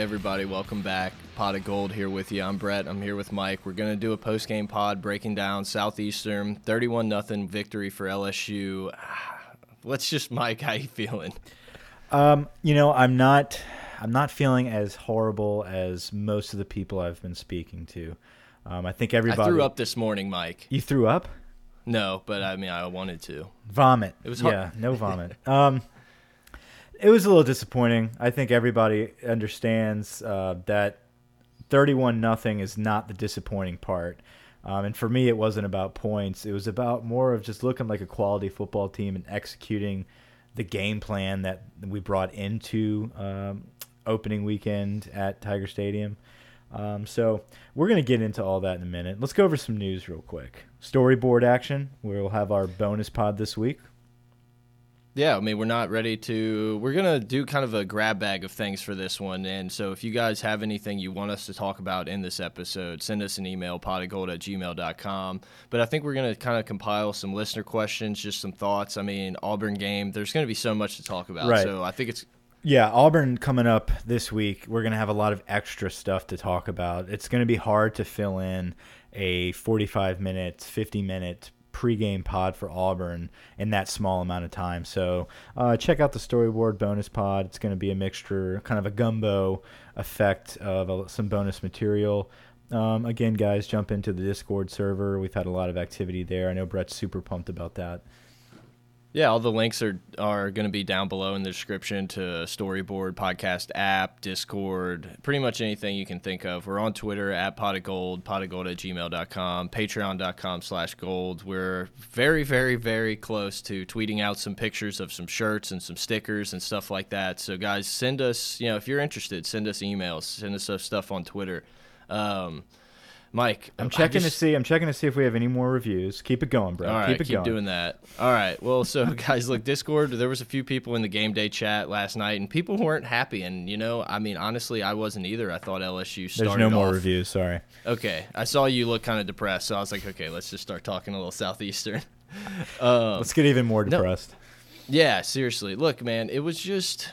everybody, welcome back. Pot of Gold here with you. I'm Brett. I'm here with Mike. We're going to do a post game pod breaking down Southeastern 31 nothing victory for LSU. Let's just, Mike, how you feeling? Um, you know, I'm not I'm not feeling as horrible as most of the people I've been speaking to. Um, I think everybody I threw up this morning, Mike. You threw up? No, but I mean, I wanted to. Vomit. It was hard- yeah, no vomit. um, it was a little disappointing. I think everybody understands uh, that 31 nothing is not the disappointing part. Um, and for me, it wasn't about points. It was about more of just looking like a quality football team and executing the game plan that we brought into um, opening weekend at Tiger Stadium. Um, so we're going to get into all that in a minute. Let's go over some news real quick. Storyboard action. We'll have our bonus pod this week. Yeah, I mean, we're not ready to. We're going to do kind of a grab bag of things for this one. And so if you guys have anything you want us to talk about in this episode, send us an email, potofgold at gmail.com. But I think we're going to kind of compile some listener questions, just some thoughts. I mean, Auburn game, there's going to be so much to talk about. Right. So I think it's. Yeah, Auburn coming up this week. We're going to have a lot of extra stuff to talk about. It's going to be hard to fill in a 45 minute, 50 minute pregame pod for Auburn in that small amount of time. So uh, check out the storyboard bonus pod. It's going to be a mixture, kind of a gumbo effect of some bonus material. Um, again, guys, jump into the Discord server. We've had a lot of activity there. I know Brett's super pumped about that. Yeah, all the links are are going to be down below in the description to Storyboard podcast app, Discord, pretty much anything you can think of. We're on Twitter at pot of gold, pot of gold at gmail.com, patreon.com slash gold. We're very, very, very close to tweeting out some pictures of some shirts and some stickers and stuff like that. So, guys, send us, you know, if you're interested, send us emails, send us stuff on Twitter. Um, Mike, I'm checking just- to see. I'm checking to see if we have any more reviews. Keep it going, bro. all right, keep keep, it going. doing that. All right. Well, so guys, look, Discord. There was a few people in the game day chat last night, and people weren't happy. And you know, I mean, honestly, I wasn't either. I thought LSU started. There's no more off- reviews. Sorry. Okay, I saw you look kind of depressed, so I was like, okay, let's just start talking a little southeastern. um, Let's get even more no. depressed. yeah, seriously. Look, man, it was just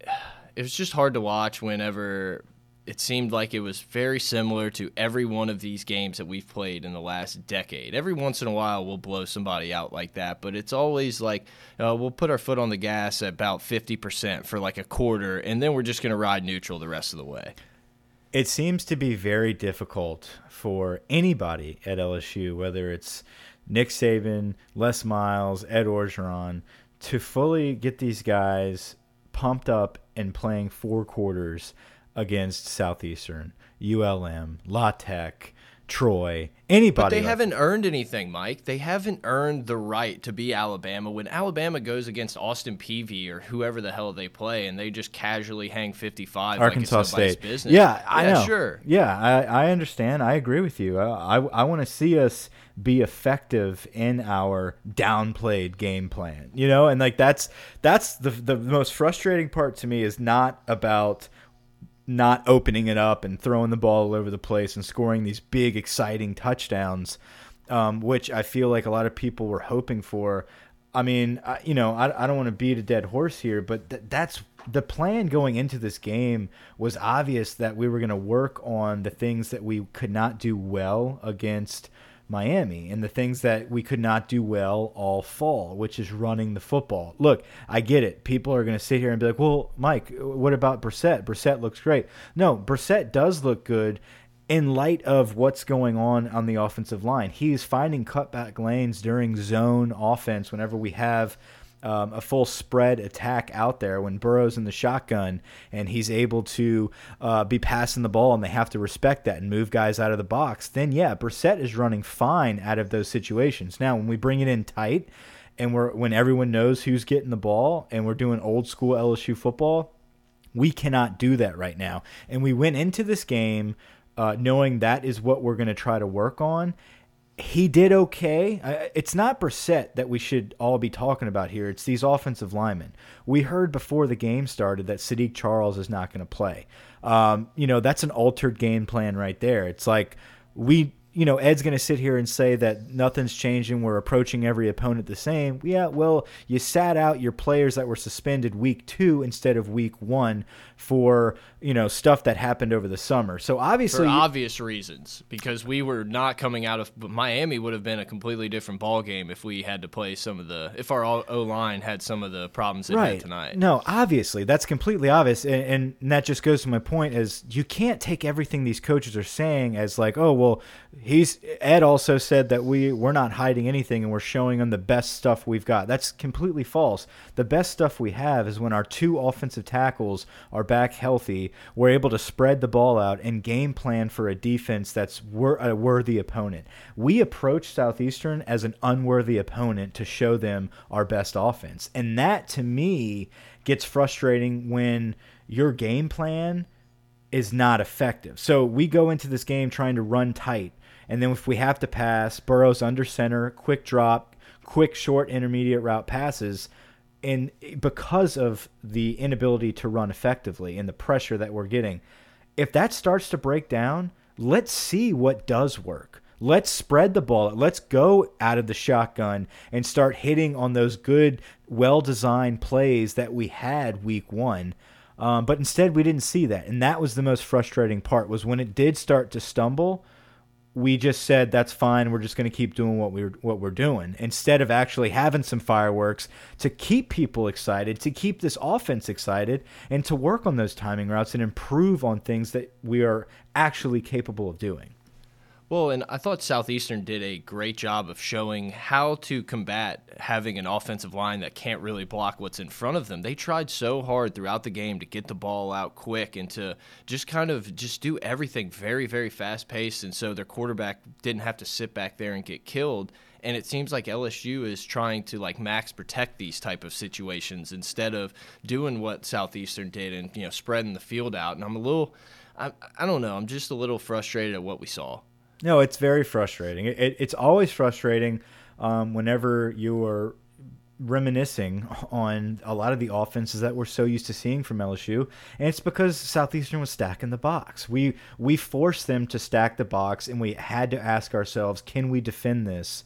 it was just hard to watch whenever it seemed like it was very similar to every one of these games that we've played in the last decade. Every once in a while we'll blow somebody out like that, but it's always like uh, we'll put our foot on the gas at about 50% for like a quarter and then we're just going to ride neutral the rest of the way. It seems to be very difficult for anybody at LSU, whether it's Nick Saban, Les Miles, Ed Orgeron, to fully get these guys pumped up and playing four quarters against Southeastern, ULM, La Tech, Troy, anybody. But they like- haven't earned anything, Mike. They haven't earned the right to be Alabama. When Alabama goes against Austin Peavy or whoever the hell they play, and they just casually hang 55 Arkansas like it's State. business. Yeah, I know. Sure. Yeah, I, I understand. I agree with you. I I, I want to see us be effective in our downplayed game plan. You know, and like that's that's the the most frustrating part to me is not about not opening it up and throwing the ball all over the place and scoring these big exciting touchdowns, um, which I feel like a lot of people were hoping for. I mean, I, you know, I, I don't want to beat a dead horse here, but th that's the plan going into this game was obvious that we were going to work on the things that we could not do well against Miami and the things that we could not do well all fall, which is running the football. Look, I get it. People are going to sit here and be like, well, Mike, what about Brossette? Brossette looks great. No, Brossette does look good in light of what's going on on the offensive line. He's finding cutback lanes during zone offense whenever we have um, a full spread attack out there when Burrow's in the shotgun and he's able to uh, be passing the ball and they have to respect that and move guys out of the box, then yeah, Brossette is running fine out of those situations. Now, when we bring it in tight and we're when everyone knows who's getting the ball and we're doing old school LSU football, we cannot do that right now. And we went into this game uh, knowing that is what we're going to try to work on he did okay. It's not Brossette that we should all be talking about here. It's these offensive linemen. We heard before the game started that Saahdiq Charles is not going to play. Um, you know, that's an altered game plan right there. It's like we you know, Ed's going to sit here and say that nothing's changing. We're approaching every opponent the same. Yeah, well, you sat out your players that were suspended week two instead of week one for you know stuff that happened over the summer. So obviously, for obvious reasons, because we were not coming out of Miami would have been a completely different ball game if we had to play some of the if our O line had some of the problems it right. had tonight. No, obviously that's completely obvious, and, and that just goes to my point: is you can't take everything these coaches are saying as like, oh well he's Ed also said that we we're not hiding anything and we're showing them the best stuff we've got. That's completely false. The best stuff we have is when our two offensive tackles are back healthy, we're able to spread the ball out and game plan for a defense that's wor a worthy opponent. We approach Southeastern as an unworthy opponent to show them our best offense. And that to me gets frustrating when your game plan is not effective. So we go into this game trying to run tight and then if we have to pass, Burrows under center, quick drop, quick short intermediate route passes. And because of the inability to run effectively and the pressure that we're getting, if that starts to break down, let's see what does work. Let's spread the ball. Let's go out of the shotgun and start hitting on those good, well designed plays that we had week one. Um, but instead, we didn't see that. And that was the most frustrating part was when it did start to stumble – we just said that's fine. We're just going to keep doing what we're what we're doing instead of actually having some fireworks to keep people excited, to keep this offense excited, and to work on those timing routes and improve on things that we are actually capable of doing. Well, and I thought Southeastern did a great job of showing how to combat having an offensive line that can't really block what's in front of them. They tried so hard throughout the game to get the ball out quick and to just kind of just do everything very, very fast paced. And so their quarterback didn't have to sit back there and get killed. And it seems like LSU is trying to like max protect these type of situations instead of doing what Southeastern did and you know spreading the field out. And I'm a little, I, I don't know, I'm just a little frustrated at what we saw. No, it's very frustrating. It, it, it's always frustrating um, whenever you are reminiscing on a lot of the offenses that we're so used to seeing from LSU, and it's because Southeastern was stacking the box. We we forced them to stack the box, and we had to ask ourselves, can we defend this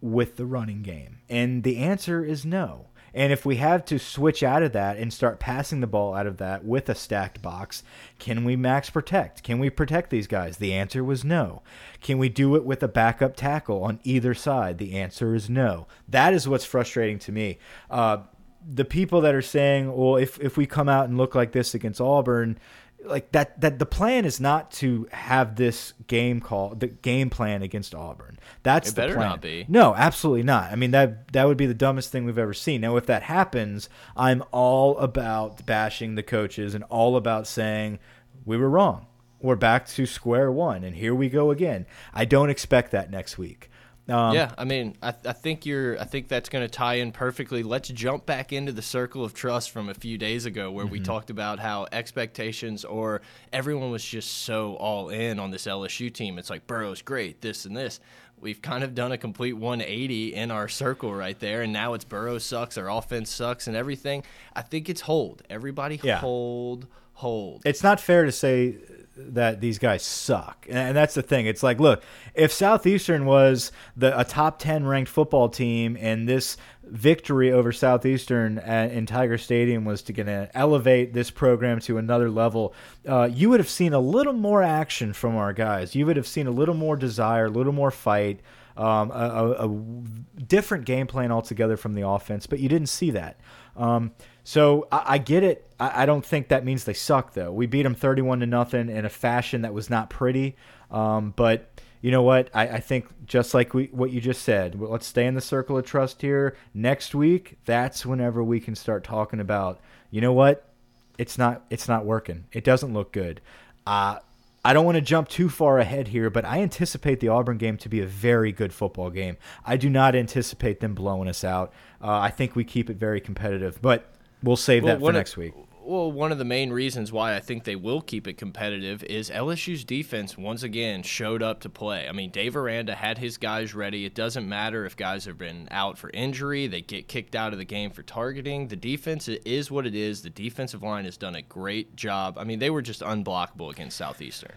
with the running game? And the answer is no. And if we have to switch out of that and start passing the ball out of that with a stacked box, can we max protect? Can we protect these guys? The answer was no. Can we do it with a backup tackle on either side? The answer is no. That is what's frustrating to me. Uh, the people that are saying, well, if, if we come out and look like this against Auburn, like that that the plan is not to have this game call the game plan against Auburn. That's it the better plan. not be. No, absolutely not. I mean that that would be the dumbest thing we've ever seen. Now if that happens, I'm all about bashing the coaches and all about saying we were wrong. We're back to square one and here we go again. I don't expect that next week. Um, yeah, I mean, I, I think you're. I think that's going to tie in perfectly. Let's jump back into the circle of trust from a few days ago, where mm -hmm. we mm-hmm. talked about how expectations or everyone was just so all in on this LSU team. It's like Burrow's great, this and this. We've kind of done a complete 180 in our circle right there, and now it's Burrow sucks, our offense sucks, and everything. I think it's hold. Everybody yeah. hold, hold. It's not fair to say that these guys suck. And that's the thing. It's like, look, if Southeastern was the a top 10 ranked football team and this victory over Southeastern at, in Tiger Stadium was to going to elevate this program to another level, uh, you would have seen a little more action from our guys. You would have seen a little more desire, a little more fight. Um, a, a, a, different game plan altogether from the offense, but you didn't see that. Um, so I, I get it. I, I, don't think that means they suck though. We beat them thirty-one to nothing in a fashion that was not pretty. Um, but you know what? I, I think just like we, what you just said, let's stay in the circle of trust here. Next week, that's whenever we can start talking about, you know what? It's not it's not working. It doesn't look good. Uh, I don't want to jump too far ahead here, but I anticipate the Auburn game to be a very good football game. I do not anticipate them blowing us out. Uh, I think we keep it very competitive, but we'll save well, that for next week well, one of the main reasons why I think they will keep it competitive is LSU's defense once again showed up to play. I mean, Dave Aranda had his guys ready. It doesn't matter if guys have been out for injury, they get kicked out of the game for targeting. The defense is what it is. The defensive line has done a great job. I mean, they were just unblockable against Southeastern.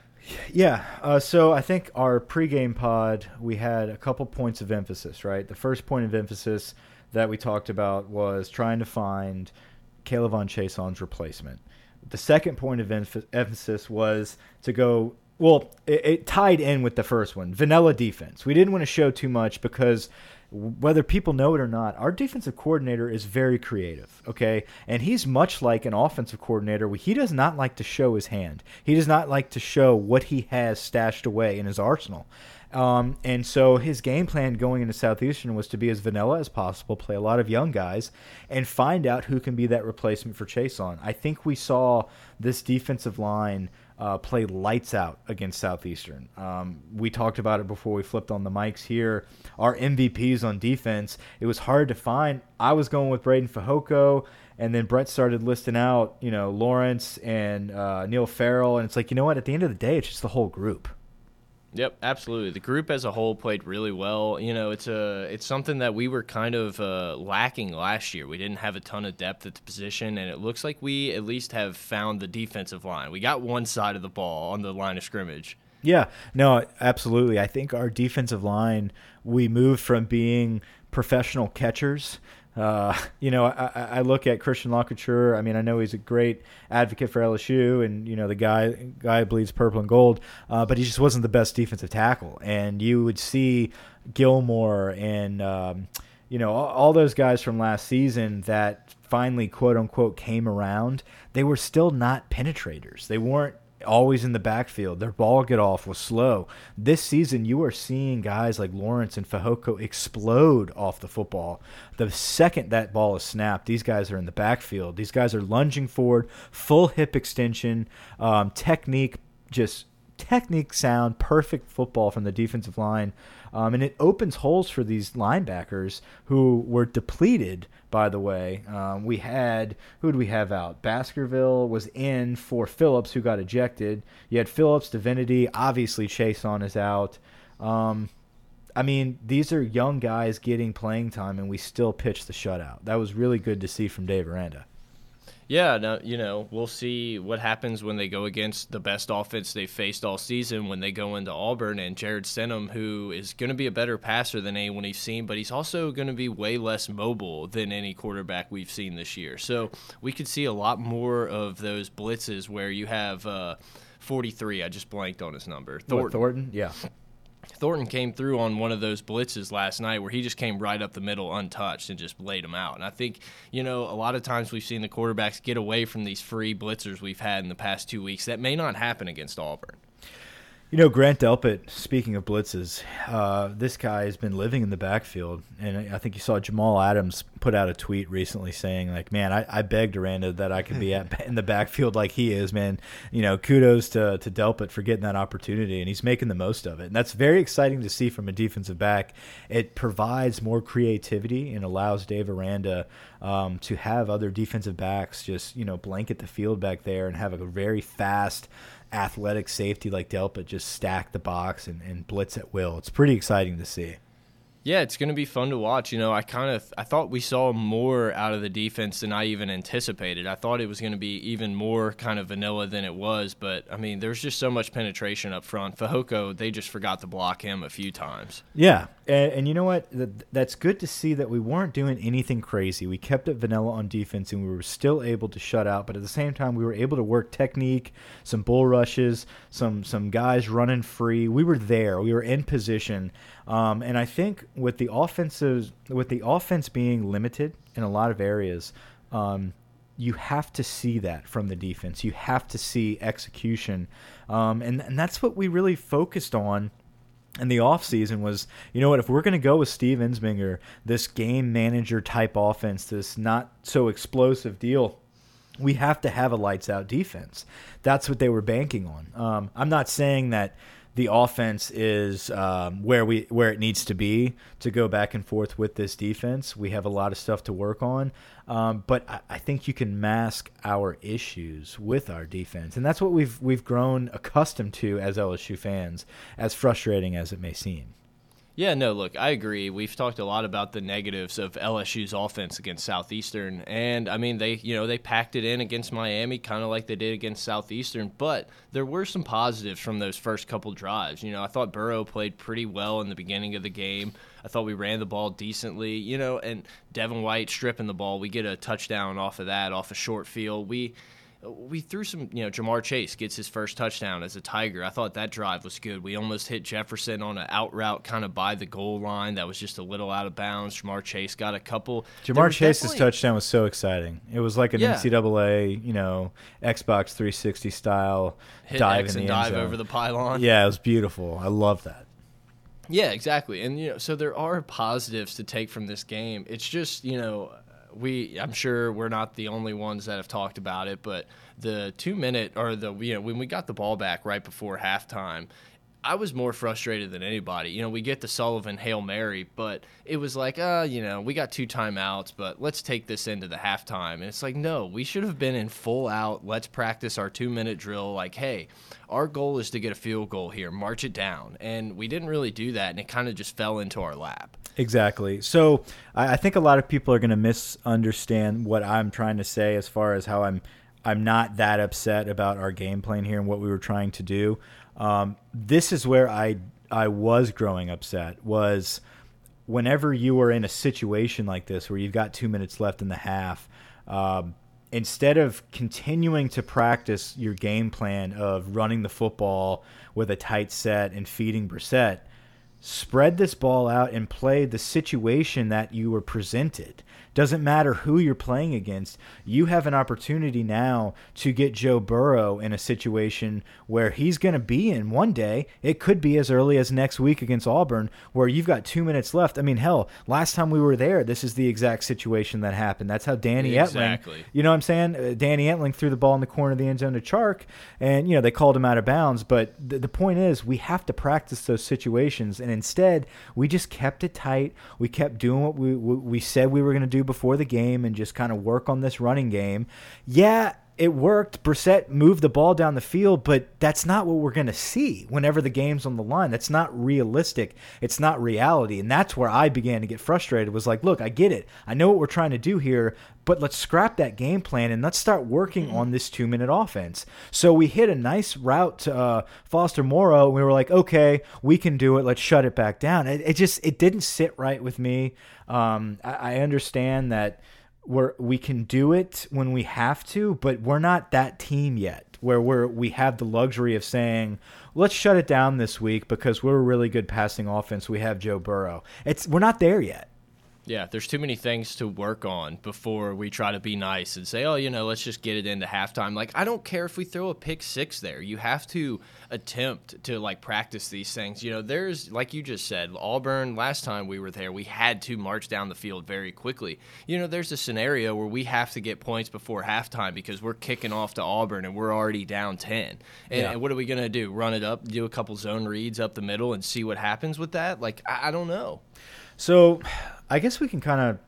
Yeah. Uh, so I think our pregame pod, we had a couple points of emphasis, right? The first point of emphasis that we talked about was trying to find – K'Lavon Chaisson's replacement. The second point of emphasis was to go well, it, it, tied in with the first one. Vanilla defense. We didn't want to show too much because whether people know it or not, our defensive coordinator is very creative, okay? And he's much like an offensive coordinator. He does not like to show his hand. He does not like to show what he has stashed away in his arsenal. Um, and so his game plan going into Southeastern was to be as vanilla as possible, play a lot of young guys, and find out who can be that replacement for Chaisson. I think we saw this defensive line uh, play lights out against Southeastern. Um, we talked about it before we flipped on the mics here. Our MVPs on defense, it was hard to find. I was going with Breiden Fehoko and then Brett started listing out, you know, Lawrence and uh, Neil Farrell, and it's like, you know what? At the end of the day, it's just the whole group. Yep, absolutely. The group as a whole played really well. You know, it's a it's something that we were kind of uh, lacking last year. We didn't have a ton of depth at the position, and it looks like we at least have found the defensive line. We got one side of the ball on the line of scrimmage. Yeah, no, absolutely. I think our defensive line we moved from being professional catchers uh, you know, I, I, look at Christian LaCouture. I mean, I know he's a great advocate for LSU, and you know the guy guy bleeds purple and gold, uh, but he just wasn't the best defensive tackle. And you would see Gilmore and um, you know all, all those guys from last season that finally quote unquote came around. They were still not penetrators. They weren't always in the backfield. Their ball get off was slow. This season, you are seeing guys like Lawrence and Fehoko explode off the football. The second that ball is snapped, these guys are in the backfield. These guys are lunging forward, full hip extension, um, technique, just technique sound, perfect football from the defensive line. Um, and it opens holes for these linebackers who were depleted, by the way. Um, we had, who did we have out? Baskerville was in for Phillips, who got ejected. You had Phillips, Divinity, obviously Chaisson is out. Um, I mean, these are young guys getting playing time, and we still pitched the shutout. That was really good to see from Dave Aranda. Yeah, no, you know, we'll see what happens when they go against the best offense they've faced all season when they go into Auburn and Jarrett Stidham, who is going to be a better passer than anyone he's seen, but he's also going to be way less mobile than any quarterback we've seen this year. So we could see a lot more of those blitzes where you have uh, 43. I just blanked on his number. Thornton. What, Thornton? Yeah. Thornton came through on one of those blitzes last night where he just came right up the middle untouched and just laid them out. And I think, you know, a lot of times we've seen the quarterbacks get away from these free blitzers we've had in the past two weeks. That may not happen against Auburn. You know, Grant Delpit, speaking of blitzes, uh, this guy has been living in the backfield. And I think you saw Jamal Adams put out a tweet recently saying, like, man, I, I begged Aranda that I could be at, in the backfield like he is, man. You know, kudos to, to Delpit for getting that opportunity, and he's making the most of it. And that's very exciting to see from a defensive back. It provides more creativity and allows Dave Aranda um, to have other defensive backs just, you know, blanket the field back there and have a very fast – athletic safety like Delpit just stack the box and, and blitz at will. It's pretty exciting to see. Yeah, it's going to be fun to watch. You know, I kind of I thought we saw more out of the defense than I even anticipated. I thought it was going to be even more kind of vanilla than it was, but I mean, there's just so much penetration up front. Fehoko, they just forgot to block him a few times. Yeah, and, and you know what? That's good to see that we weren't doing anything crazy. We kept it vanilla on defense, and we were still able to shut out. But at the same time, we were able to work technique, some bull rushes, some some guys running free. We were there. We were in position. Um, and I think with the offensive, with the offense being limited in a lot of areas, um, you have to see that from the defense. You have to see execution, um, and and that's what we really focused on in the offseason was, you know what, if we're going to go with Steve Ensminger, this game manager type offense, this not so explosive deal, we have to have a lights out defense. That's what they were banking on. Um, I'm not saying that the offense is um, where we where it needs to be to go back and forth with this defense. We have a lot of stuff to work on, um, but I, I, think you can mask our issues with our defense, and that's what we've we've grown accustomed to as LSU fans, as frustrating as it may seem. Yeah, no, look, I agree. We've talked a lot about the negatives of LSU's offense against Southeastern, and I mean they, you know, they packed it in against Miami, kind of like they did against Southeastern. But there were some positives from those first couple drives. You know, I thought Burrow played pretty well in the beginning of the game. I thought we ran the ball decently. You know, and Devin White stripping the ball, we get a touchdown off of that, off a short field. We we threw some, you know, Ja'Marr Chase gets his first touchdown as a Tiger. I thought that drive was good. We almost hit Jefferson on an out route kind of by the goal line that was just a little out of bounds. Ja'Marr Chase got a couple. Ja'Marr Chase's touchdown was so exciting. It was like an yeah. NCAA, you know, Xbox 360 style hit dive X in the dive zone. over the pylon. Yeah, it was beautiful. I love that. Yeah, exactly. And you know, so there are positives to take from this game. It's just, you know, we I'm sure we're not the only ones that have talked about it, but the two minute or the you know when we got the ball back right before halftime, I was more frustrated than anybody. You know, we get the Sullivan Hail Mary, but it was like, uh, you know, we got two timeouts, but let's take this into the halftime. And it's like, no, we should have been in full out. Let's practice our two minute drill. Like, hey, our goal is to get a field goal here, march it down. And we didn't really do that, and it kind of just fell into our lap. Exactly. So I think a lot of people are going to misunderstand what I'm trying to say as far as how I'm I'm not that upset about our game plan here and what we were trying to do. Um, this is where I I was growing upset was whenever you are in a situation like this where you've got two minutes left in the half. Um, instead of continuing to practice your game plan of running the football with a tight set and feeding Brossette, spread this ball out and play the situation that you were presented. Doesn't matter who you're playing against. You have an opportunity now to get Joe Burrow in a situation where he's going to be in one day. It could be as early as next week against Auburn, where you've got two minutes left. I mean, hell, last time we were there, this is the exact situation that happened. That's how Danny exactly. Etling, you know what I'm saying? Uh, Danny Etling threw the ball in the corner of the end zone to Chark, and, you know, they called him out of bounds. But the, the point is, we have to practice those situations. And instead, we just kept it tight. We kept doing what we, we said we were going to do before the game and just kind of work on this running game. Yeah, it worked. Brossette moved the ball down the field, but that's not what we're going to see whenever the game's on the line. That's not realistic. It's not reality. And that's where I began to get frustrated was like, look, I get it. I know what we're trying to do here, but let's scrap that game plan and let's start working on this two minute offense. So we hit a nice route to uh, Foster Moreau. And we were like, okay, we can do it. Let's shut it back down. It, it just, it didn't sit right with me. Um, I, I understand that we're we can do it when we have to, but we're not that team yet where we're we have the luxury of saying let's shut it down this week because we're a really good passing offense. We have Joe Burrow. It's we're not there yet. Yeah, there's too many things to work on before we try to be nice and say, oh, you know, let's just get it into halftime. Like, I don't care if we throw a pick six there. You have to attempt to, like, practice these things. You know, there's, like you just said, Auburn, last time we were there, we had to march down the field very quickly. You know, there's a scenario where we have to get points before halftime because we're kicking off to Auburn and we're already down 10. And, yeah. and what are we going to do? Run it up, do a couple zone reads up the middle and see what happens with that? Like, I, I don't know. So I guess we can kind of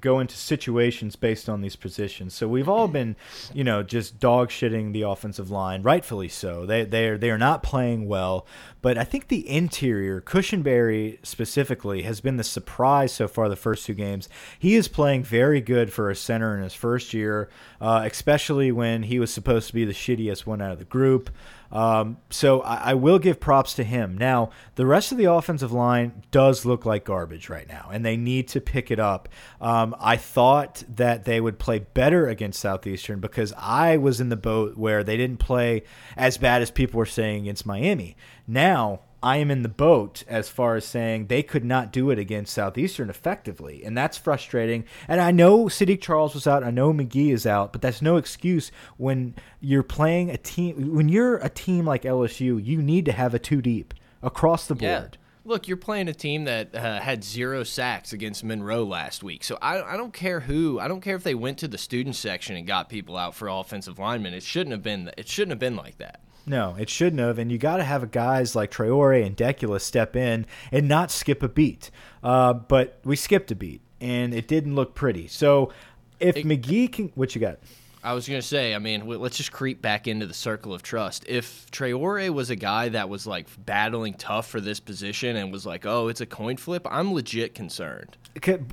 go into situations based on these positions. So we've all been, you know, just dog shitting the offensive line, rightfully so. They they are they are not playing well, but I think the interior, Cushenberry specifically, has been the surprise so far the first two games. He is playing very good for a center in his first year, uh, especially when he was supposed to be the shittiest one out of the group. Um, so I, I, will give props to him. Now, the rest of the offensive line does look like garbage right now, and they need to pick it up. Um, I thought that they would play better against Southeastern because I was in the boat where they didn't play as bad as people were saying against Miami. Now, I am in the boat as far as saying they could not do it against Southeastern effectively, and that's frustrating. And I know Saahdiq Charles was out, I know Magee is out, but that's no excuse when you're playing a team. When you're a team like LSU, you need to have a two deep across the board. Yeah. Look, you're playing a team that uh, had zero sacks against Monroe last week. So I, I don't care who. I don't care if they went to the student section and got people out for offensive linemen. It shouldn't have been. It shouldn't have been like that. No, it shouldn't have. And you got to have guys like Traore and Deculus step in and not skip a beat. Uh, but we skipped a beat, and it didn't look pretty. So if it, Magee can, what you got? I was gonna say, I mean, let's just creep back into the circle of trust. If Traore was a guy that was like battling tough for this position and was like, "Oh, it's a coin flip," I'm legit concerned.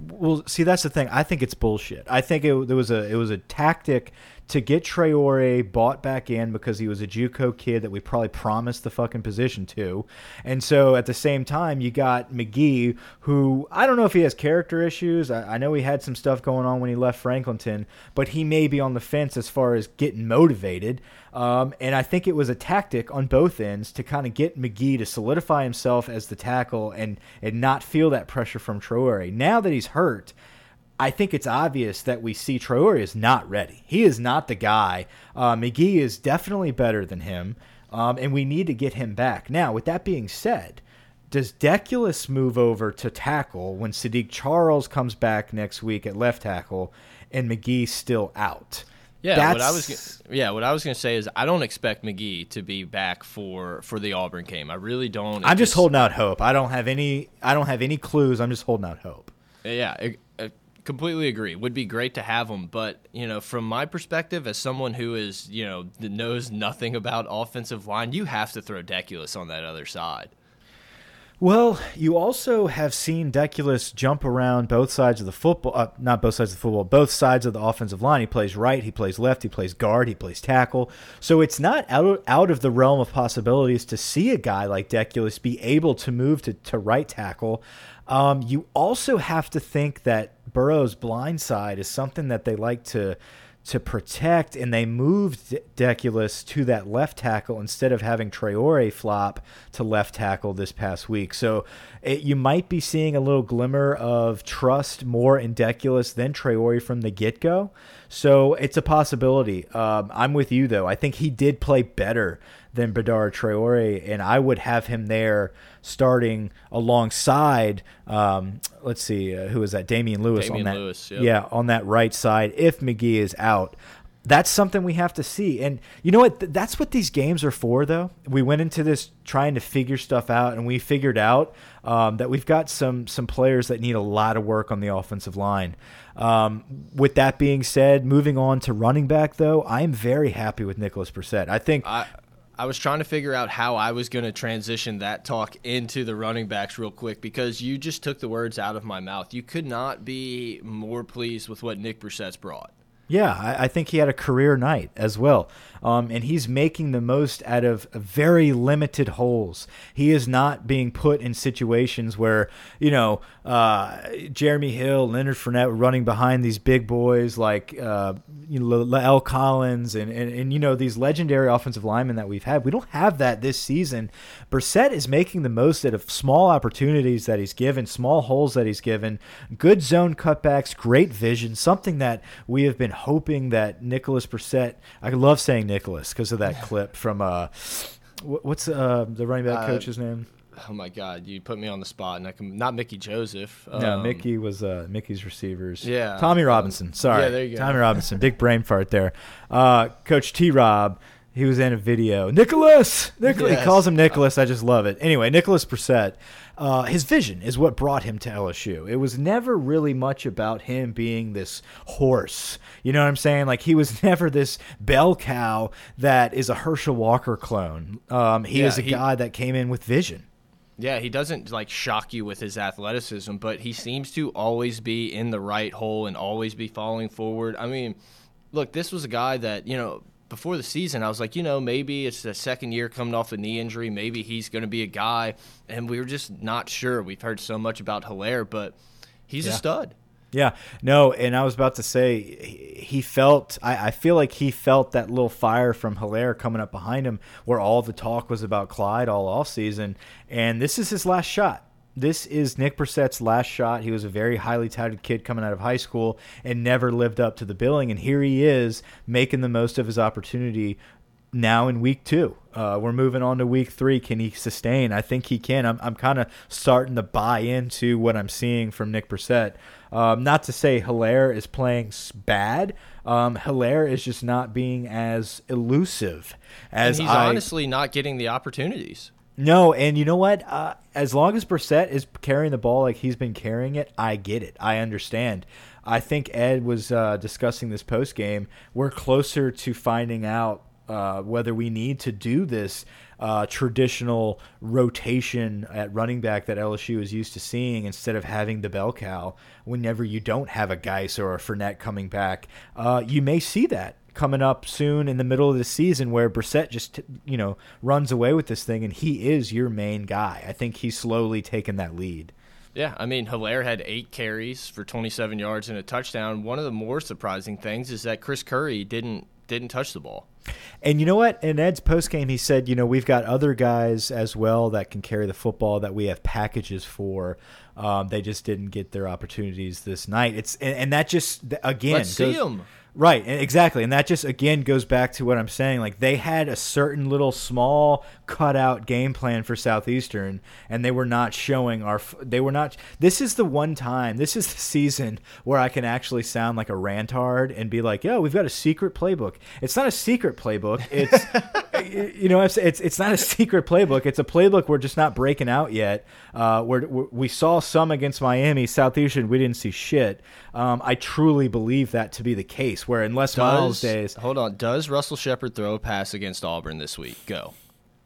Well, see, that's the thing. I think it's bullshit. I think it, there was a it was a tactic to get Traore bought back in because he was a JUCO kid that we probably promised the fucking position to, and so at the same time you got Magee, who I don't know if he has character issues. I, I know he had some stuff going on when he left Franklinton, but he may be on the fence as far as getting motivated. Um, and I think it was a tactic on both ends to kind of get Magee to solidify himself as the tackle and and not feel that pressure from Traore. Now that he's hurt I think it's obvious that we see Traore is not ready. He is not the guy. Uh, Magee is definitely better than him, um, and we need to get him back. Now, with that being said, does Deculus move over to tackle when Saahdiq Charles comes back next week at left tackle and Magee's still out? Yeah, That's... what I was yeah, what I was gonna say is I don't expect Magee to be back for for the Auburn game. I really don't. I'm just, just holding out hope. I don't have any. I don't have any clues. I'm just holding out hope. Yeah, completely agree. Would be great to have him, but you know, from my perspective, as someone who is you know knows nothing about offensive line, you have to throw Deculus on that other side. Well, you also have seen Deculus jump around both sides of the football, uh, not both sides of the football, both sides of the offensive line. He plays right, he plays left, he plays guard, he plays tackle. So it's not out, out of the realm of possibilities to see a guy like Deculus be able to move to, to right tackle. Um, you also have to think that Burrow's blind side is something that they like to to protect, and they moved Deculus to that left tackle instead of having Traore flop to left tackle this past week. So it, you might be seeing a little glimmer of trust more in Deculus than Traore from the get go. So it's a possibility. Um, I'm with you though. I think he did play better than Badara Traore, and I would have him there starting alongside. Um, let's see, uh, who is that? Damien Lewis Damien on that. Lewis, yep. Yeah, on that right side. If Magee is out, that's something we have to see. And you know what? That's what these games are for, though. We went into this trying to figure stuff out, and we figured out um, that we've got some some players that need a lot of work on the offensive line. Um, with that being said, moving on to running back, though, I am very happy with Nicholas Brossette. I think I, I was trying to figure out how I was going to transition that talk into the running backs real quick because you just took the words out of my mouth. You could not be more pleased with what Nick Brossette's brought. Yeah, I, I, think he had a career night as well. Um, and he's making the most out of very limited holes. He is not being put in situations where, you know, uh, Jeremy Hill, Leonard Fournette running behind these big boys like, uh, you know, La'el Collins and, and, and, you know, these legendary offensive linemen that we've had. We don't have that this season. Brossette is making the most out of small opportunities that he's given, small holes that he's given, good zone cutbacks, great vision, something that we have been hoping that Nicholas Brossette, I love saying Nicholas because of that clip from uh, what's uh, the running back uh, coach's name? Oh my God! You put me on the spot, and I can not Mickey Joseph. No, um, Mickey was uh, Mickey's receivers. Yeah, Tommy Robinson. Sorry, yeah, there you go. Tommy Robinson. Big brain fart there. Uh, Coach T. Rob. He was in a video. Nicholas, Nicholas. Yes. He calls him Nicholas. I just love it. Anyway, Nicholas Brossette uh, his vision is what brought him to LSU. It was never really much about him being this horse. You know what I'm saying? Like he was never this bell cow that is a Herschel Walker clone. Um, he yeah, is a he, guy that came in with vision. Yeah, he doesn't like shock you with his athleticism, but he seems to always be in the right hole and always be falling forward. I mean, look, this was a guy that, you know, before the season, I was like, you know, maybe it's the second year coming off a knee injury. Maybe he's going to be a guy. And we were just not sure. We've heard so much about Helaire, but he's yeah. a stud. Yeah, no, and I was about to say he felt. I, I, feel like he felt that little fire from Helaire coming up behind him, where all the talk was about Clyde all off season, and this is his last shot this is Nick Brossette's last shot. He was a very highly touted kid coming out of high school and never lived up to the billing. And here he is making the most of his opportunity now in week two. Uh, we're moving on to week three. Can he sustain? I think he can. I'm, I'm kind of starting to buy into what I'm seeing from Nick Brossette. Um, not to say Helaire is playing bad. Um, Helaire is just not being as elusive as and he's I, honestly not getting the opportunities. No, and you know what? Uh, as long as Brossette is carrying the ball like he's been carrying it, I get it. I understand. I think Ed was uh, discussing this post game. We're closer to finding out uh, whether we need to do this uh, traditional rotation at running back that LSU is used to seeing instead of having the bell cow whenever you don't have a Guice or a Fournette coming back. Uh, you may see that coming up soon in the middle of the season where Brossette just you know runs away with this thing and he is your main guy. I think he's slowly taken that lead. Yeah, I mean, Helaire had eight carries for 27 yards and a touchdown. One of the more surprising things is that Chris Curry didn't didn't touch the ball. And you know what? In Ed's postgame, he said, you know, we've got other guys as well that can carry the football that we have packages for. Um, they just didn't get their opportunities this night. It's and, and that just again Let's goes, see them. Right, exactly, and that just again goes back to what I'm saying. Like they had a certain little small cutout game plan for Southeastern, and they were not showing our. They were not. This is the one time. This is the season where I can actually sound like a rantard and be like, "Yo, we've got a secret playbook." It's not a secret playbook. It's you know, it's, it's not a secret playbook. It's a playbook we're just not breaking out yet. Uh, where we saw some against Miami, Southeastern, we didn't see shit. Um, I truly believe that to be the case. Where unless Does, Miles days, hold on, does Russell Shepard throw a pass against Auburn this week? Go.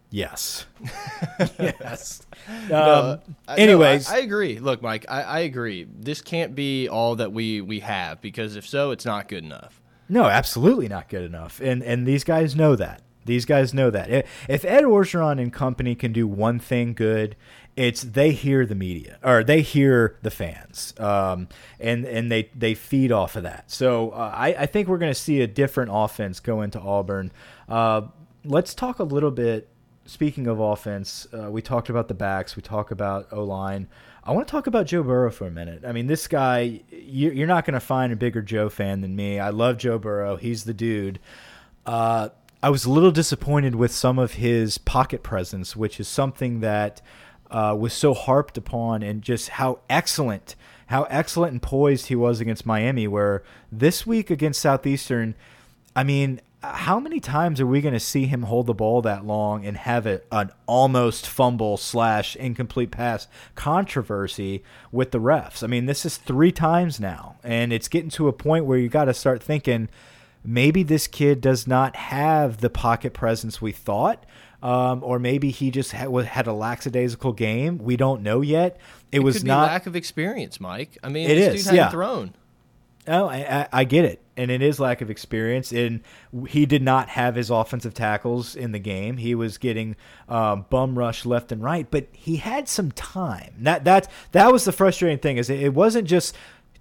Yes. yes. Um, No, I- no, anyways, I, I agree. Look, Mike, I, I agree. This can't be all that we we have because if so, it's not good enough. no, absolutely not good enough. And and these guys know that. These guys know that. If- Ed Orgeron and company can do one thing good, it's they hear the media or they hear the fans, um, and and they they feed off of that. So uh, I I think we're going to see a different offense go into Auburn. Uh, let's talk a little bit. Speaking of offense, uh, we talked about the backs. We talk about O line. I want to talk about Joe Burrow for a minute. I mean, this guy, you- you're not going to find a bigger Joe fan than me. I love Joe Burrow. He's the dude. Uh, I was a little disappointed with some of his pocket presence, which is something that uh, was so harped upon, and just how excellent, how excellent and poised he was against Miami. Where this week against Southeastern, I mean, how many times are we going to see him hold the ball that long and have it an almost fumble slash incomplete pass controversy with the refs? I mean, this is three times now, and it's getting to a point where you got to start thinking maybe this kid does not have the pocket presence we thought. Um, or maybe he just had, had a lackadaisical game. We don't know yet. It, It was could be not. lack of experience, Mike. I mean, It this is, yeah. thrown. Oh, I, I, I get it, and it is lack of experience. And he did not have his offensive tackles in the game. He was getting um, bum rush left and right, but he had some time. That that that was the frustrating thing. Is it, it wasn't just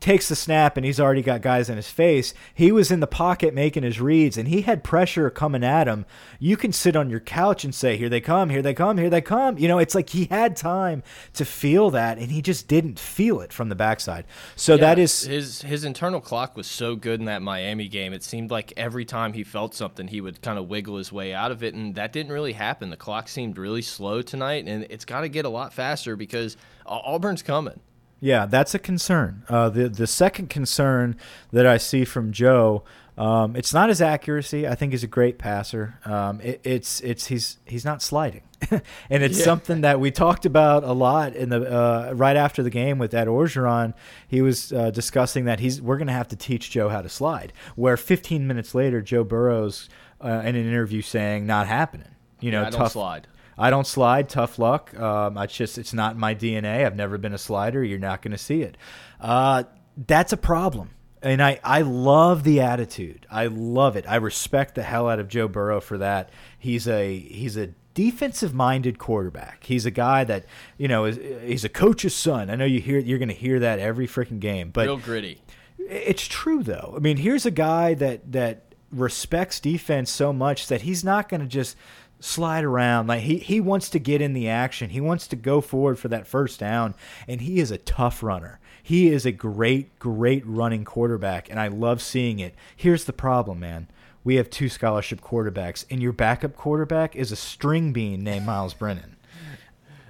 takes the snap and he's already got guys in his face. He was in the pocket making his reads, and he had pressure coming at him. You can sit on your couch and say, "Here they come! Here they come! Here they come!" You know, it's like he had time to feel that, and he just didn't feel it from the backside. So that Yeah, is his his internal clock was so good in that Miami game. It seemed like every time he felt something, he would kind of wiggle his way out of it, and that didn't really happen. The clock seemed really slow tonight, and it's got to get a lot faster because Auburn's coming. Yeah, that's a concern. Uh, the the second concern that I see from Joe, um, it's not his accuracy. I think he's a great passer. Um, it, it's it's he's he's not sliding, and it's Yeah. something that we talked about a lot in the uh, right after the game with Ed Orgeron. He was uh, discussing that he's we're going to have to teach Joe how to slide. Where 15 minutes later, Joe Burrows uh, in an interview saying not happening. You know, Yeah, I don't tough slide. I don't slide. Tough luck. Um, I just it's not my DNA. I've never been a slider. You're not going to see it. Uh, that's a problem. And I, I love the attitude. I love it. I respect the hell out of Joe Burrow for that. He's a he's a defensive minded quarterback. He's a guy that you know is he's a coach's son. I know you hear you're going to hear that every freaking game, but Real gritty. it's true though. I mean, here's a guy that that respects defense so much that he's not going to just slide around. Like he he wants to get in the action. He wants to go forward for that first down, and he is a tough runner. He is a great great running quarterback, and I love seeing it. Here's the problem, man. we have two scholarship quarterbacks, and your backup quarterback is a string bean named Myles Brennan.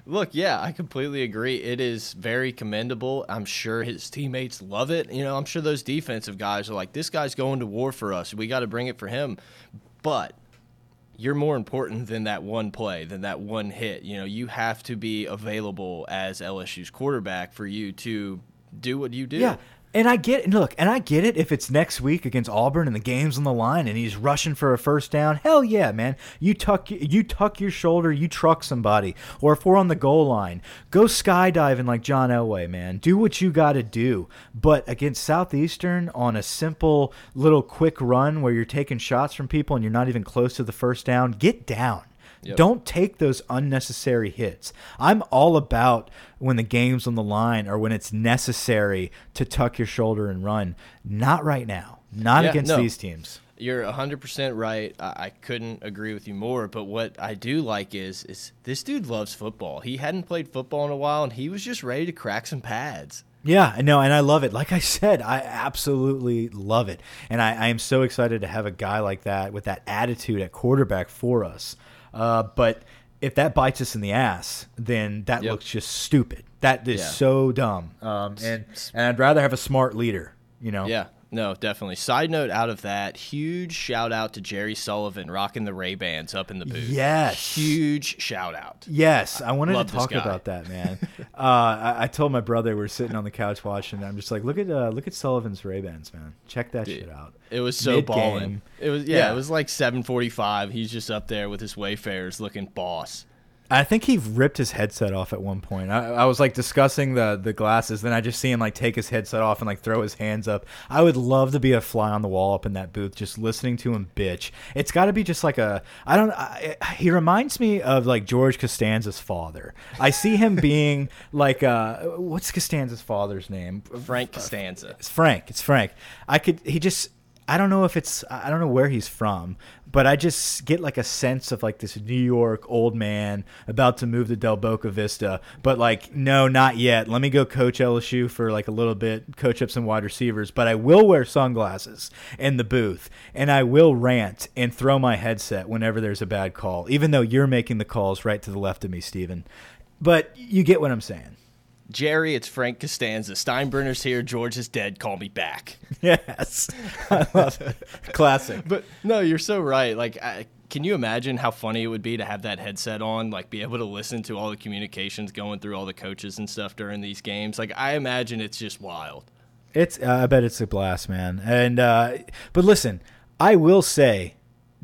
Look, yeah, I completely agree. It is very commendable. I'm sure his teammates love it. You know, I'm sure those defensive guys are like, this guy's going to war for us. We got to bring it for him. But you're more important than that one play, than that one hit. You know, you have to be available as LSU's quarterback for you to do what you do. Yeah. And I get and look, and I get it if it's next week against Auburn and the game's on the line and he's rushing for a first down. Hell yeah, man. You tuck you tuck your shoulder, you truck somebody. Or if we're on the goal line, go skydiving like John Elway, man. Do what you got to do. But against Southeastern on a simple little quick run where you're taking shots from people and you're not even close to the first down, get down. Yep. Don't take those unnecessary hits. I'm all about when the game's on the line or when it's necessary to tuck your shoulder and run. Not right now. Not yeah, against no. these teams. You're 100% right. I, I couldn't agree with you more. But what I do like is is this dude loves football. He hadn't played football in a while, and he was just ready to crack some pads. Yeah, no, and I love it. Like I said, I absolutely love it. And I, I am so excited to have a guy like that with that attitude at quarterback for us. Uh, but if that bites us in the ass, then that yep. looks just stupid. That is yeah. so dumb. Um, and and I'd rather have a smart leader. You know. Yeah. No, definitely. Side note out of that, huge shout out to Jerry Sullivan rocking the Ray Bans up in the booth. Yes. Huge shout out. Yes. I wanted Love to talk about that, man. uh, I, I, told my brother we are sitting on the couch watching. I'm just like, look at uh, look at Sullivan's Ray Bans, man. Check that Dude, shit out. It was so balling. It was yeah, yeah, it was like 7:45. He's just up there with his Wayfarers looking boss. I think he ripped his headset off at one point. I, I, was like discussing the the glasses, then I just see him like take his headset off and like throw his hands up. I would love to be a fly on the wall up in that booth, just listening to him bitch. It's got to be just like a I don't. I, he reminds me of like George Costanza's father. I see him being like uh, what's Costanza's father's name? Frank Costanza. It's Frank. It's Frank. I could. He just I don't know if it's I don't know where he's from, but I just get like a sense of like this New York old man about to move to Del Boca Vista, but like no, not yet. Let me go coach LSU for like a little bit, coach up some wide receivers, but I will wear sunglasses in the booth and I will rant and throw my headset whenever there's a bad call, even though you're making the calls right to the left of me, Steven. But you get what I'm saying. Jerry, it's Frank Costanza. Steinbrenner's here. George is dead. Call me back. Yes, I love it. Classic. But no, you're so right. Like, I, can you imagine how funny it would be to have that headset on, like, be able to listen to all the communications going through all the coaches and stuff during these games? Like, I imagine it's just wild. It's. Uh, I bet it's a blast, man. And uh, but listen, I will say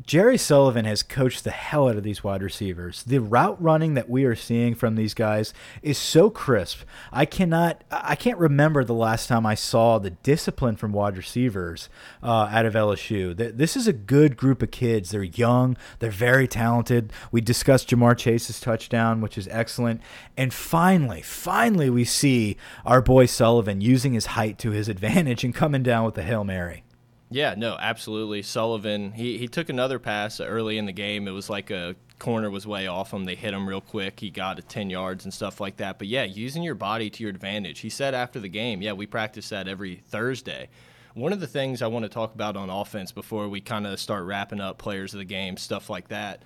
Jerry Sullivan has coached the hell out of these wide receivers. The route running that we are seeing from these guys is so crisp. I cannot, I can't remember the last time I saw the discipline from wide receivers uh, out of LSU. This is a good group of kids. They're young, they're very talented. We discussed Ja'Marr Chase's touchdown, which is excellent. And finally, finally, we see our boy Sullivan using his height to his advantage and coming down with the Hail Mary. Yeah, no, absolutely. Sullivan, he, he took another pass early in the game. It was like a corner was way off him. They hit him real quick. He got it 10 yards and stuff like that. But yeah, using your body to your advantage. He said after the game, yeah, we practice that every Thursday. One of the things I want to talk about on offense before we kind of start wrapping up players of the game, stuff like that.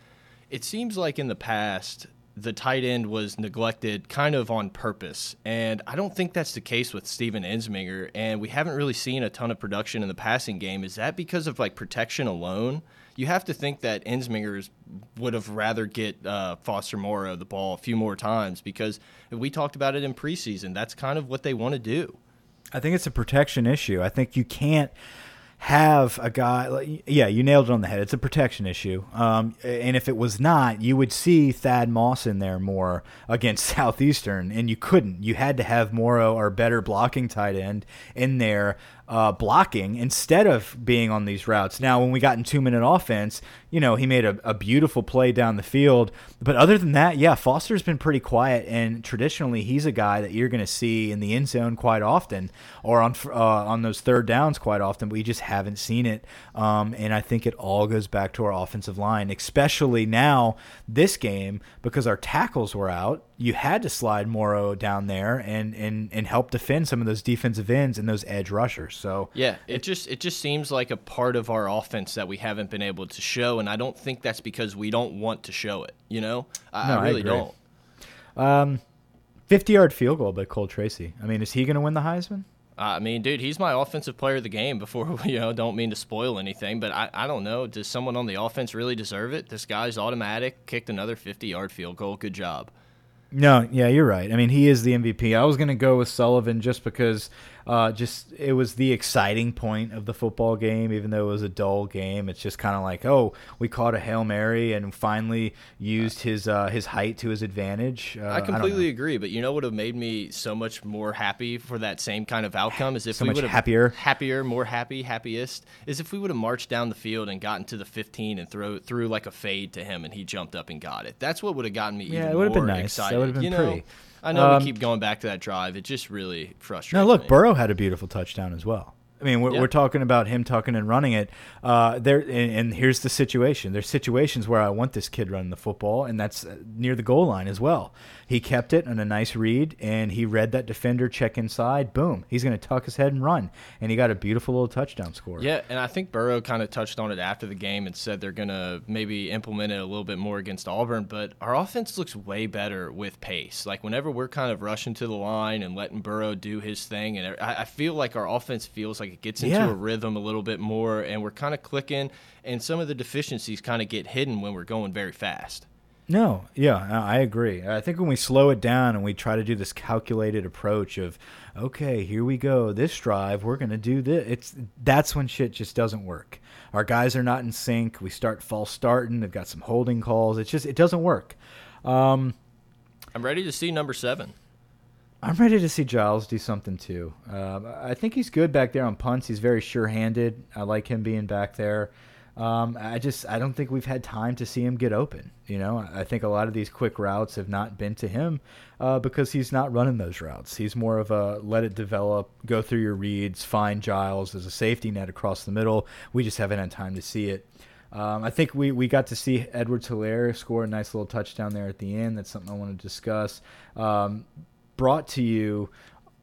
It seems like in the past, the tight end was neglected kind of on purpose. And I don't think that's the case with Steven Ensminger. And we haven't really seen a ton of production in the passing game. Is that because of like protection alone? You have to think that Ensminger would have rather get uh, Foster Moreau the ball a few more times because we talked about it in preseason. That's kind of what they want to do. I think it's a protection issue. I think you can't have a guy yeah you nailed it on the head. It's a protection issue. Um, and if it was not you would see thad moss in there more against southeastern and you couldn't. You had to have Moreau or better blocking tight end in there uh, blocking instead of being on these routes. Now, when we got in two minute offense, you know, he made a, a, beautiful play down the field. But other than that, yeah, Foster's been pretty quiet. And traditionally, he's a guy that you're going to see in the end zone quite often or on uh, on those third downs quite often. But we just haven't seen it. Um, and I think it all goes back to our offensive line, especially now this game because our tackles were out you had to slide Moreau down there and, and, and help defend some of those defensive ends and those edge rushers. So yeah, it, it just it just seems like a part of our offense that we haven't been able to show, and I don't think that's because we don't want to show it. You know, I, no, I really I don't. Um, fifty-yard field goal by Cole Tracy. I mean, is he going to win the Heisman? I mean, dude, he's my offensive player of the game. Before you know, don't mean to spoil anything, but I, I don't know. Does someone on the offense really deserve it? This guy's automatic. Kicked another fifty-yard field goal. Good job. No, yeah, you're right. I mean, he is the MVP. I was going to go with Sullivan just because uh, just it was the exciting point of the football game, even though it was a dull game. It's just kind of like, oh, we caught a hail mary and finally used his uh, his height to his advantage. Uh, I completely I agree, but you know what would have made me so much more happy for that same kind of outcome is if so we would have happier, happier, more happy, happiest is if we would have marched down the field and gotten to the 15 and throw threw like a fade to him and he jumped up and got it. That's what would have gotten me yeah, even it would have more been nice. excited. That would have been you know, pretty. I know Um, we keep going back to that drive. It just really frustrates Now, look, me. Burrow had a beautiful touchdown as well. I mean, we're, Yeah. we're talking about him tucking and running it. Uh, there, and, and here's the situation. There's situations where I want this kid running the football, and that's uh, near the goal line as well. He kept it on a nice read, and he read that defender check inside. Boom, he's going to tuck his head and run, and he got a beautiful little touchdown score. Yeah, and I think Burrow kind of touched on it after the game and said they're going to maybe implement it a little bit more against Auburn. But our offense looks way better with pace. Like whenever we're kind of rushing to the line and letting Burrow do his thing, and I, I feel like our offense feels like it gets into Yeah. a rhythm a little bit more, and we're kind of clicking, and some of the deficiencies kind of get hidden when we're going very fast. No, yeah, I agree. I think when we slow it down and we try to do this calculated approach of, okay, here we go, this drive, we're gonna do this. It's that's when shit just doesn't work. Our guys are not in sync. We start false starting. They've got some holding calls. It's just it doesn't work. Um, I'm ready to see number seven. I'm ready to see Giles do something too. Um, I think he's good back there on punts. He's very sure-handed. I like him being back there. Um, I just I don't think we've had time to see him get open. You know, I think a lot of these quick routes have not been to him uh, because he's not running those routes. He's more of a let it develop, go through your reads, find Giles as a safety net across the middle. We just haven't had time to see it. Um, I think we, we got to see Edward Helaire score a nice little touchdown there at the end. That's something I want to discuss. Um, brought to you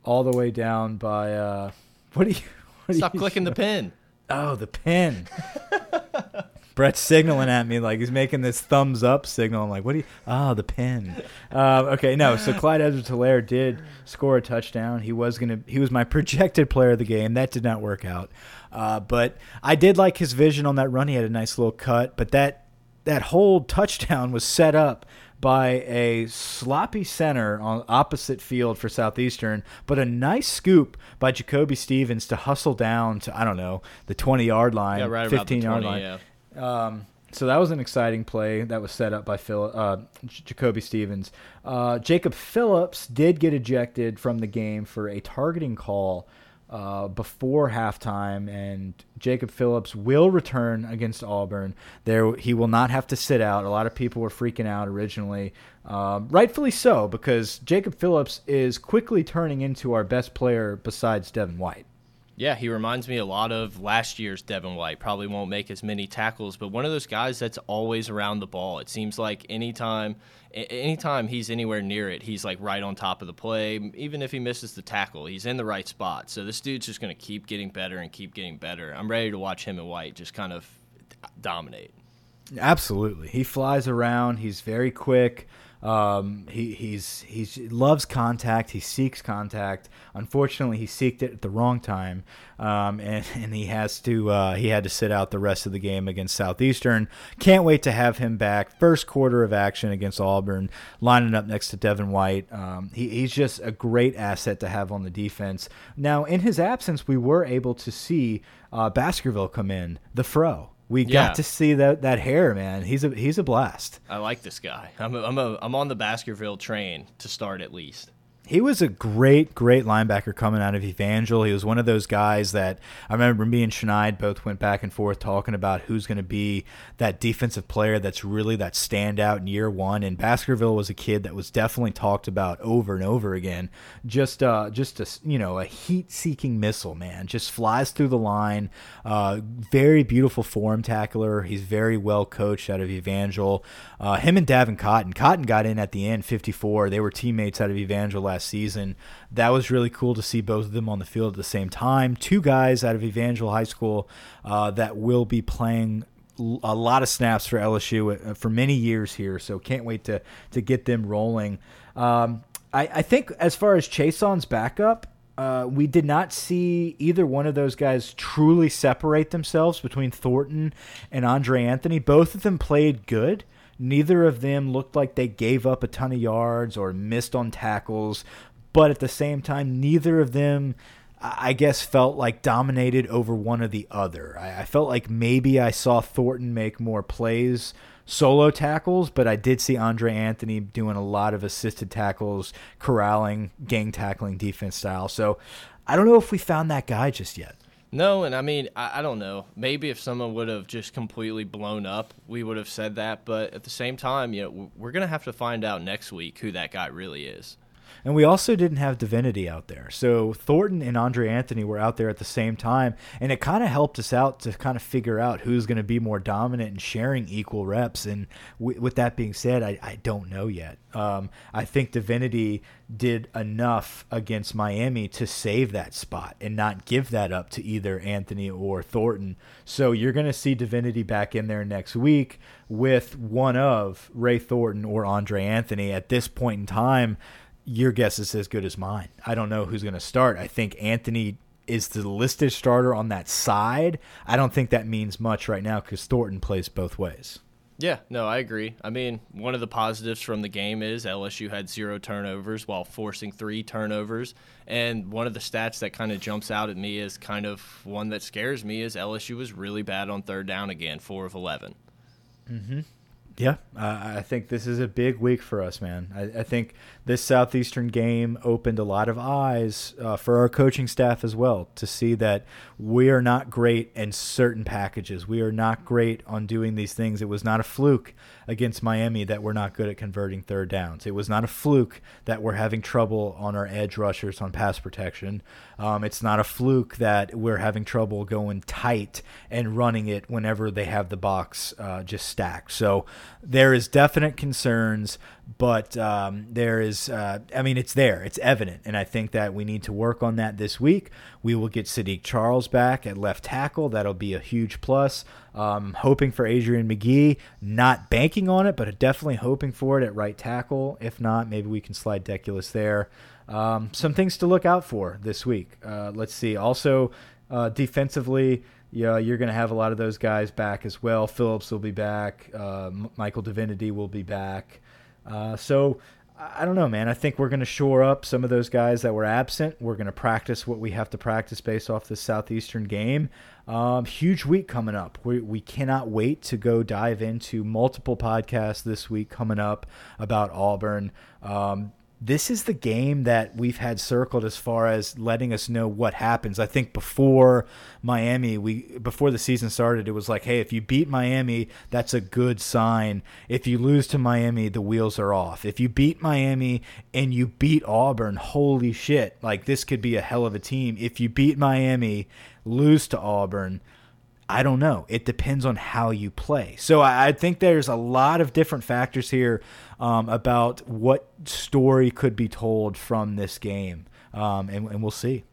all the way down by uh, what do you? What Stop clicking the pin. Oh, the pin. Brett's signaling at me like he's making this thumbs up signal. I'm like, what do you? Oh, the pin. Um, okay, no. So Clyde Edwards-Helaire did score a touchdown. He was gonna. He was my projected player of the game. That did not work out. Uh, but I did like his vision on that run. He had a nice little cut. But that that whole touchdown was set up by a sloppy center on opposite field for Southeastern, but a nice scoop by Jacoby Stevens to hustle down to I don't know the 20 yard line, Yeah, right about the 15 yard 20, line. yeah. Um, so that was an exciting play that was set up by Phil, uh, Jacoby Stevens. Uh, Jacob Phillips did get ejected from the game for a targeting call uh, before halftime, and Jacob Phillips will return against Auburn. There, he will not have to sit out. A lot of people were freaking out originally, um, rightfully so, because Jacob Phillips is quickly turning into our best player besides Devin White. Yeah, he reminds me a lot of last year's Devin White. Probably won't make as many tackles, but one of those guys that's always around the ball. It seems like anytime anytime he's anywhere near it, he's like right on top of the play. Even if he misses the tackle, he's in the right spot. So this dude's just going to keep getting better and keep getting better. I'm ready to watch him and White just kind of uh, dominate. Absolutely, he flies around. He's very quick. Um, he he's he's loves contact. He seeks contact. Unfortunately, he seeked it at the wrong time, um, and and he has to uh, he had to sit out the rest of the game against Southeastern. Can't wait to have him back. First quarter of action against Auburn, lining up next to Devin White. Um, he, he's just a great asset to have on the defense. Now, in his absence, we were able to see uh, Baskerville come in, the fro. We Yeah. got to see that that hair, man. He's a he's a blast. I like this guy. I'm a, I'm a, I'm on the Baskerville train to start at least. He was a great, great linebacker coming out of Evangel. He was one of those guys that I remember me and Schneid both went back and forth talking about who's going to be that defensive player that's really that standout in year one. And Baskerville was a kid that was definitely talked about over and over again. Just, uh, just a you know a heat-seeking missile, man. Just flies through the line. Uh, very beautiful form tackler. He's very well coached out of Evangel. Uh, him and Davin Cotton. Cotton got in at the end, 54. They were teammates out of Evangel last last season. That was really cool to see both of them on the field at the same time. Two guys out of Evangel High School uh, that will be playing a lot of snaps for LSU uh, for many years here. So can't wait to to get them rolling. Um, I, I think as far as Chaisson's backup, uh, we did not see either one of those guys truly separate themselves between Thornton and Andre Anthony. Both of them played good. Neither of them looked like they gave up a ton of yards or missed on tackles, but at the same time, neither of them, I guess, felt like dominated over one or the other. I, I felt like maybe I saw Thornton make more plays solo tackles, but I did see Andre Anthony doing a lot of assisted tackles, corralling, gang tackling defense style. So I don't know if we found that guy just yet. No, and I mean, I, I, don't know. Maybe if someone would have just completely blown up, we would have said that. But at the same time, you know, we're going to have to find out next week who that guy really is. And we also didn't have Divinity out there. So Thornton and Andre Anthony were out there at the same time. And it kind of helped us out to kind of figure out who's going to be more dominant and sharing equal reps. And with that being said, I, I don't know yet. Um, I think Divinity did enough against Miami to save that spot and not give that up to either Anthony or Thornton. So you're going to see Divinity back in there next week with one of Ray Thornton or Andre Anthony. At this point in time, your guess is as good as mine. I don't know who's going to start. I think Anthony is the listed starter on that side. I don't think that means much right now because Thornton plays both ways. Yeah, no, I agree. I mean, one of the positives from the game is LSU had zero turnovers while forcing three turnovers. And one of the stats that kind of jumps out at me is kind of one that scares me is LSU was really bad on third down again, four of 11. Mm-hmm. Yeah, uh, I think this is a big week for us, man. I, I think this Southeastern game opened a lot of eyes uh, for our coaching staff as well to see that we are not great in certain packages. We are not great on doing these things. It was not a fluke against Miami that we're not good at converting third downs. It was not a fluke that we're having trouble on our edge rushers on pass protection. Um, it's not a fluke that we're having trouble going tight and running it whenever they have the box uh, just stacked. So there is definite concerns, but um, there is, uh, I mean, it's there, it's evident, and I think that we need to work on that this week. We will get Saahdiq Charles back at left tackle. That'll be a huge plus. Um, hoping for Adrian Magee, not banking on it, but definitely hoping for it at right tackle. If not, maybe we can slide Deculus there. Um, some things to look out for this week. Uh, let's see. Also, uh, defensively, yeah, you're going to have a lot of those guys back as well. Phillips will be back. Uh, Michael Divinity will be back. Uh, so I don't know, man. I think we're going to shore up some of those guys that were absent. We're going to practice what we have to practice based off the Southeastern game. Um, huge week coming up. We, we cannot wait to go dive into multiple podcasts this week coming up about Auburn. Um, this is the game that we've had circled as far as letting us know what happens. I think before Miami, we before the season started, it was like, hey, if you beat Miami, that's a good sign. If you lose to Miami, the wheels are off. If you beat Miami and you beat Auburn, holy shit, like this could be a hell of a team. If you beat Miami, lose to Auburn, I don't know. It depends on how you play. So I, I think there's a lot of different factors here um, about what story could be told from this game, um, and, and we'll see.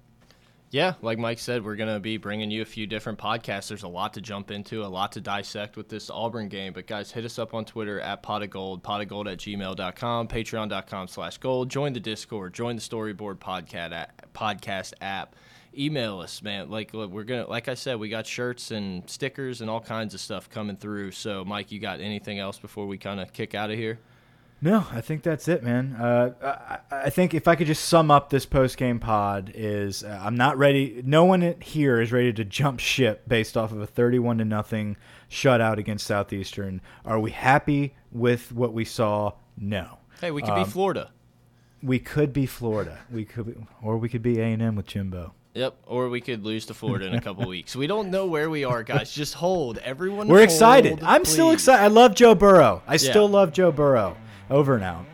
Yeah, like Mike said, we're going to be bringing you a few different podcasts. There's a lot to jump into, a lot to dissect with this Auburn game. But guys, hit us up on Twitter at pot of gold, pot of gold at gmail.com, patreon.com slash gold. Join the Discord, join the Storyboard podcast, podcast app email us, man. Like we're gonna, like I said, we got shirts and stickers and all kinds of stuff coming through. So, Mike, you got anything else before we kind of kick out of here? No, I think that's it, man. Uh, I, I, think if I could just sum up this post game pod, is uh, I'm not ready. No one here is ready to jump ship based off of a 31 to nothing shutout against Southeastern. Are we happy with what we saw? No. Hey, we could um, be Florida. We could be Florida. We could, be, or we could be A and M with Jimbo. Yep, or we could lose to Florida in a couple weeks. We don't know where we are, guys. Just hold. Everyone, we're hold, excited. I'm please. still excited. I love Joe Burrow. I yeah. still love Joe Burrow. Over now.